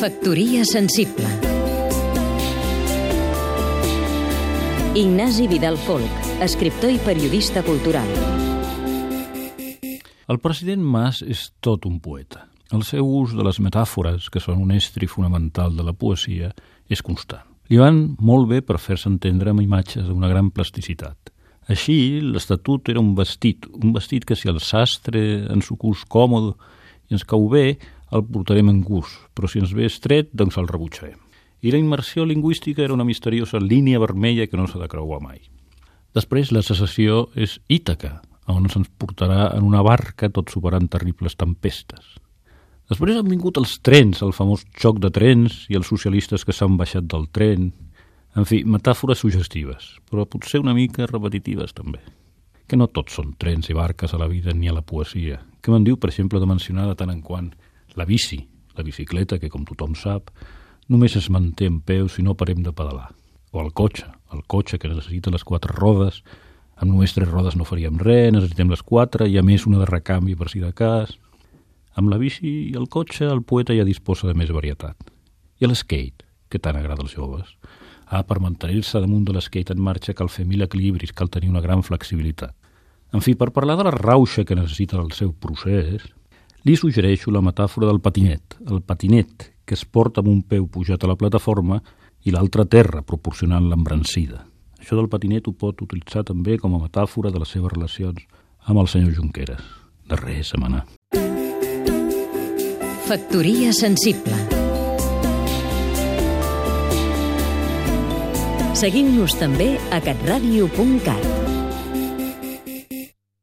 Factoria sensible Ignasi Vidal Folk, escriptor i periodista cultural. El president Mas és tot un poeta. El seu ús de les metàfores, que són un estri fonamental de la poesia, és constant. Li van molt bé per fer-se entendre amb imatges d'una gran plasticitat. Així, l'Estatut era un vestit, un vestit que si el sastre ens ho cus còmode i ens cau bé, el portarem en gust, però si ens ve estret, doncs el rebutjarem. I la immersió lingüística era una misteriosa línia vermella que no s'ha de creuar mai. Després, la secessió és Ítaca, on se'ns portarà en una barca tot superant terribles tempestes. Després han vingut els trens, el famós xoc de trens i els socialistes que s'han baixat del tren. En fi, metàfores suggestives, però potser una mica repetitives també. Que no tots són trens i barques a la vida ni a la poesia. Què me'n diu, per exemple, de mencionar de tant en quant la bici, la bicicleta, que com tothom sap, només es manté en peu si no parem de pedalar. O el cotxe, el cotxe que necessita les quatre rodes, amb només tres rodes no faríem res, necessitem les quatre, i a més una de recanvi per si de cas. Amb la bici i el cotxe el poeta ja disposa de més varietat. I l'skate, que tant agrada als joves. Ah, per mantenir-se damunt de l'skate en marxa cal fer mil equilibris, cal tenir una gran flexibilitat. En fi, per parlar de la rauxa que necessita el seu procés, li suggereixo la metàfora del patinet, el patinet que es porta amb un peu pujat a la plataforma i l'altre a terra, proporcionant l'embrancida. Això del patinet ho pot utilitzar també com a metàfora de les seves relacions amb el senyor Junqueras. De res, setmana. Factoria sensible Seguim-nos també a catradio.cat